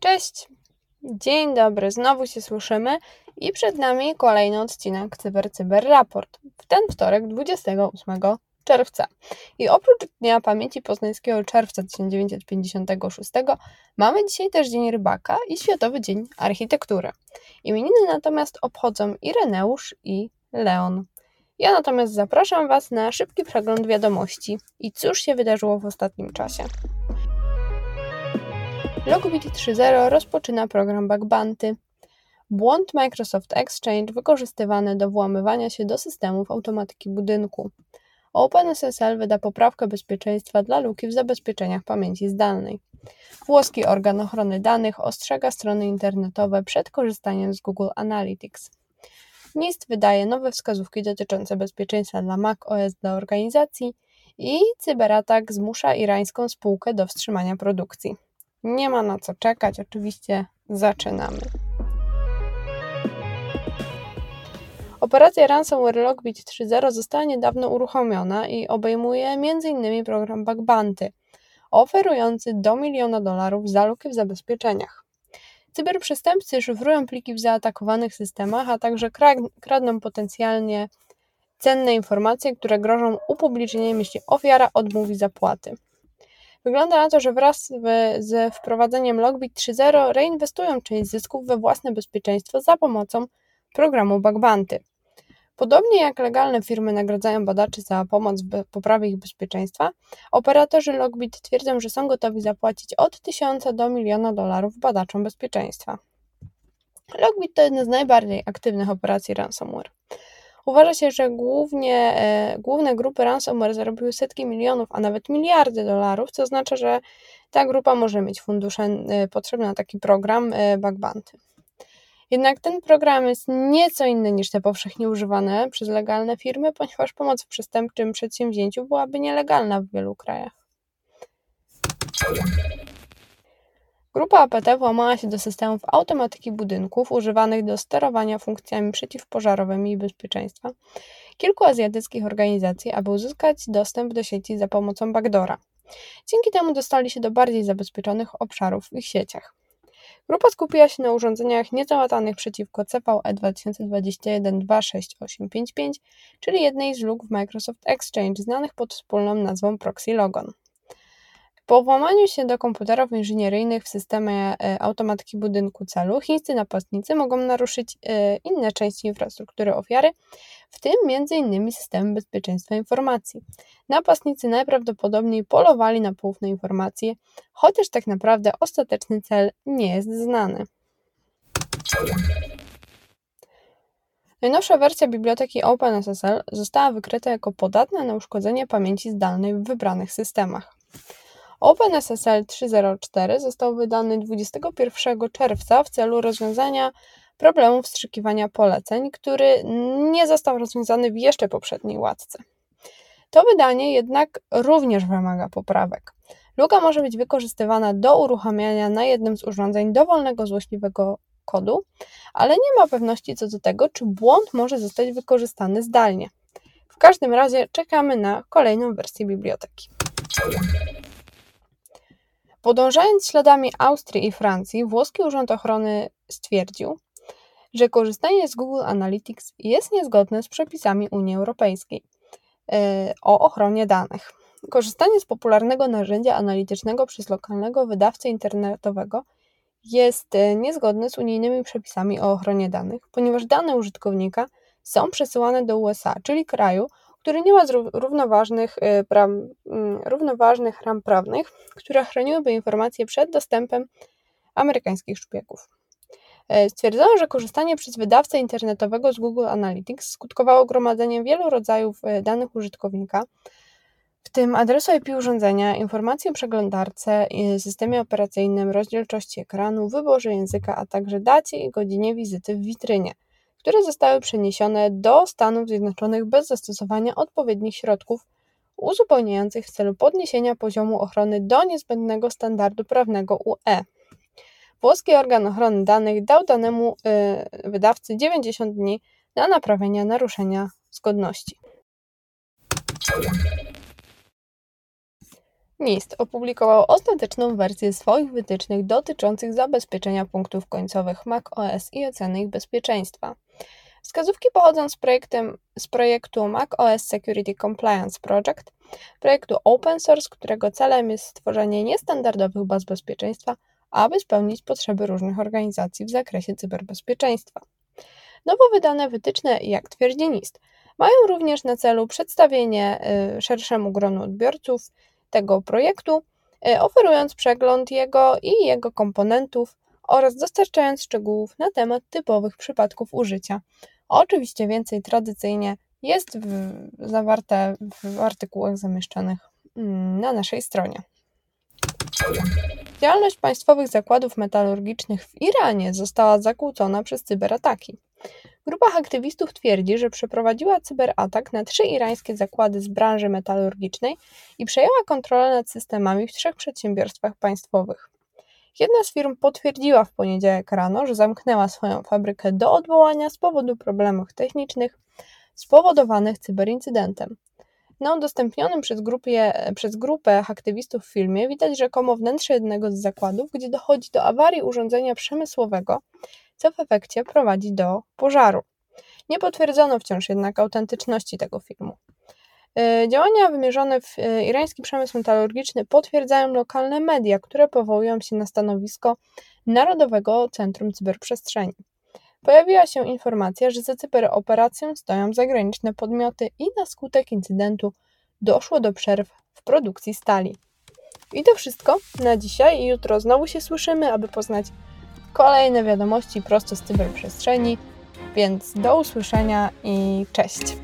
Cześć! Dzień dobry, znowu się słyszymy i przed nami kolejny odcinek Cyber Cyber Raport w ten wtorek 28 czerwca. I oprócz Dnia Pamięci Poznańskiego czerwca 1956 mamy dzisiaj też Dzień Rybaka i Światowy Dzień Architektury. Imieniny natomiast obchodzą Ireneusz i Leon. Ja natomiast zapraszam Was na szybki przegląd wiadomości i cóż się wydarzyło w ostatnim czasie. Logbit 3.0 rozpoczyna program Bug Bounty. Błąd Microsoft Exchange wykorzystywany do włamywania się do systemów automatyki budynku. OpenSSL wyda poprawkę bezpieczeństwa dla luki w zabezpieczeniach pamięci zdalnej. Włoski organ ochrony danych ostrzega strony internetowe przed korzystaniem z Google Analytics. NIST wydaje nowe wskazówki dotyczące bezpieczeństwa dla Mac OS dla organizacji i cyberatak zmusza irańską spółkę do wstrzymania produkcji. Nie ma na co czekać, oczywiście zaczynamy. Operacja Ransomware Logbit 3.0 została niedawno uruchomiona i obejmuje m.in. program Bug oferujący do miliona dolarów za luki w zabezpieczeniach. Cyberprzestępcy szyfrują pliki w zaatakowanych systemach, a także kradną potencjalnie cenne informacje, które grożą upublicznieniem, jeśli ofiara odmówi zapłaty. Wygląda na to, że wraz ze wprowadzeniem Logbit 3.0 reinwestują część zysków we własne bezpieczeństwo za pomocą programu Bug. Podobnie jak legalne firmy nagradzają badaczy za pomoc w poprawie ich bezpieczeństwa, operatorzy Logbit twierdzą, że są gotowi zapłacić od 1000 do miliona dolarów badaczom bezpieczeństwa. Logbit to jedna z najbardziej aktywnych operacji ransomware. Uważa się, że głównie, e, główne grupy ransomware zarobiły setki milionów, a nawet miliardy dolarów, co oznacza, że ta grupa może mieć fundusze e, potrzebne na taki program e, Bug Bounty. Jednak ten program jest nieco inny niż te powszechnie używane przez legalne firmy, ponieważ pomoc w przestępczym przedsięwzięciu byłaby nielegalna w wielu krajach. Grupa APT włamała się do systemów automatyki budynków używanych do sterowania funkcjami przeciwpożarowymi i bezpieczeństwa kilku azjatyckich organizacji, aby uzyskać dostęp do sieci za pomocą backdora. Dzięki temu dostali się do bardziej zabezpieczonych obszarów w ich sieciach. Grupa skupiła się na urządzeniach niezałatanych przeciwko CVE 2021-26855, czyli jednej z luk w Microsoft Exchange znanych pod wspólną nazwą Proxy Logon. Po włamaniu się do komputerów inżynieryjnych w systemie e, automatyki budynku celu, chińscy napastnicy mogą naruszyć e, inne części infrastruktury ofiary, w tym m.in. systemy bezpieczeństwa informacji. Napastnicy najprawdopodobniej polowali na poufne informacje, chociaż tak naprawdę ostateczny cel nie jest znany. Najnowsza wersja biblioteki OpenSSL została wykryta jako podatna na uszkodzenie pamięci zdalnej w wybranych systemach. OpenSSL 3.0.4 został wydany 21 czerwca w celu rozwiązania problemu wstrzykiwania poleceń, który nie został rozwiązany w jeszcze poprzedniej łatce. To wydanie jednak również wymaga poprawek. Luka może być wykorzystywana do uruchamiania na jednym z urządzeń dowolnego złośliwego kodu, ale nie ma pewności co do tego, czy błąd może zostać wykorzystany zdalnie. W każdym razie czekamy na kolejną wersję biblioteki. Podążając śladami Austrii i Francji, włoski Urząd Ochrony stwierdził, że korzystanie z Google Analytics jest niezgodne z przepisami Unii Europejskiej e, o ochronie danych. Korzystanie z popularnego narzędzia analitycznego przez lokalnego wydawcę internetowego jest e, niezgodne z unijnymi przepisami o ochronie danych, ponieważ dane użytkownika są przesyłane do USA, czyli kraju, który nie ma równoważnych, y, mm, równoważnych ram prawnych, które chroniłyby informacje przed dostępem amerykańskich szpiegów. E, stwierdzono, że korzystanie przez wydawcę internetowego z Google Analytics skutkowało gromadzeniem wielu rodzajów e, danych użytkownika, w tym adresu IP urządzenia, informacji o przeglądarce, systemie operacyjnym, rozdzielczości ekranu, wyborze języka, a także dacie i godzinie wizyty w witrynie które zostały przeniesione do Stanów Zjednoczonych bez zastosowania odpowiednich środków uzupełniających w celu podniesienia poziomu ochrony do niezbędnego standardu prawnego UE. Włoski organ ochrony danych dał danemu y, wydawcy 90 dni na naprawienie naruszenia zgodności. NIST opublikował ostateczną wersję swoich wytycznych dotyczących zabezpieczenia punktów końcowych macOS i oceny ich bezpieczeństwa. Wskazówki pochodzą z, projektem, z projektu macOS Security Compliance Project, projektu open source, którego celem jest stworzenie niestandardowych baz bezpieczeństwa, aby spełnić potrzeby różnych organizacji w zakresie cyberbezpieczeństwa. Nowo wydane wytyczne, jak twierdzi NIST, mają również na celu przedstawienie y, szerszemu gronu odbiorców tego projektu, y, oferując przegląd jego i jego komponentów oraz dostarczając szczegółów na temat typowych przypadków użycia. Oczywiście więcej tradycyjnie jest w, zawarte w artykułach zamieszczonych mm, na naszej stronie. Działalność państwowych zakładów metalurgicznych w Iranie została zakłócona przez cyberataki. Grupa aktywistów twierdzi, że przeprowadziła cyberatak na trzy irańskie zakłady z branży metalurgicznej i przejęła kontrolę nad systemami w trzech przedsiębiorstwach państwowych. Jedna z firm potwierdziła w poniedziałek rano, że zamknęła swoją fabrykę do odwołania z powodu problemów technicznych spowodowanych cyberincydentem. Na udostępnionym przez, grupie, przez grupę aktywistów filmie widać rzekomo wnętrze jednego z zakładów, gdzie dochodzi do awarii urządzenia przemysłowego, co w efekcie prowadzi do pożaru. Nie potwierdzono wciąż jednak autentyczności tego filmu. E, działania wymierzone w e, irański przemysł metalurgiczny potwierdzają lokalne media, które powołują się na stanowisko Narodowego Centrum Cyberprzestrzeni. Pojawiła się informacja, że za cyberoperacją stoją zagraniczne podmioty i na skutek incydentu doszło do przerw w produkcji stali. I to wszystko na dzisiaj i jutro znowu się słyszymy, aby poznać kolejne wiadomości prosto z cyberprzestrzeni. Więc do usłyszenia i cześć.